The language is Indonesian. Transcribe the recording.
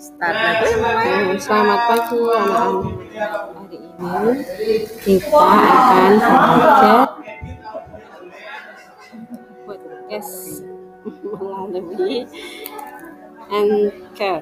Start lagi. Nah, nah, selamat pagi anak-anak. Hari ini kita akan belajar podcast melalui anchor.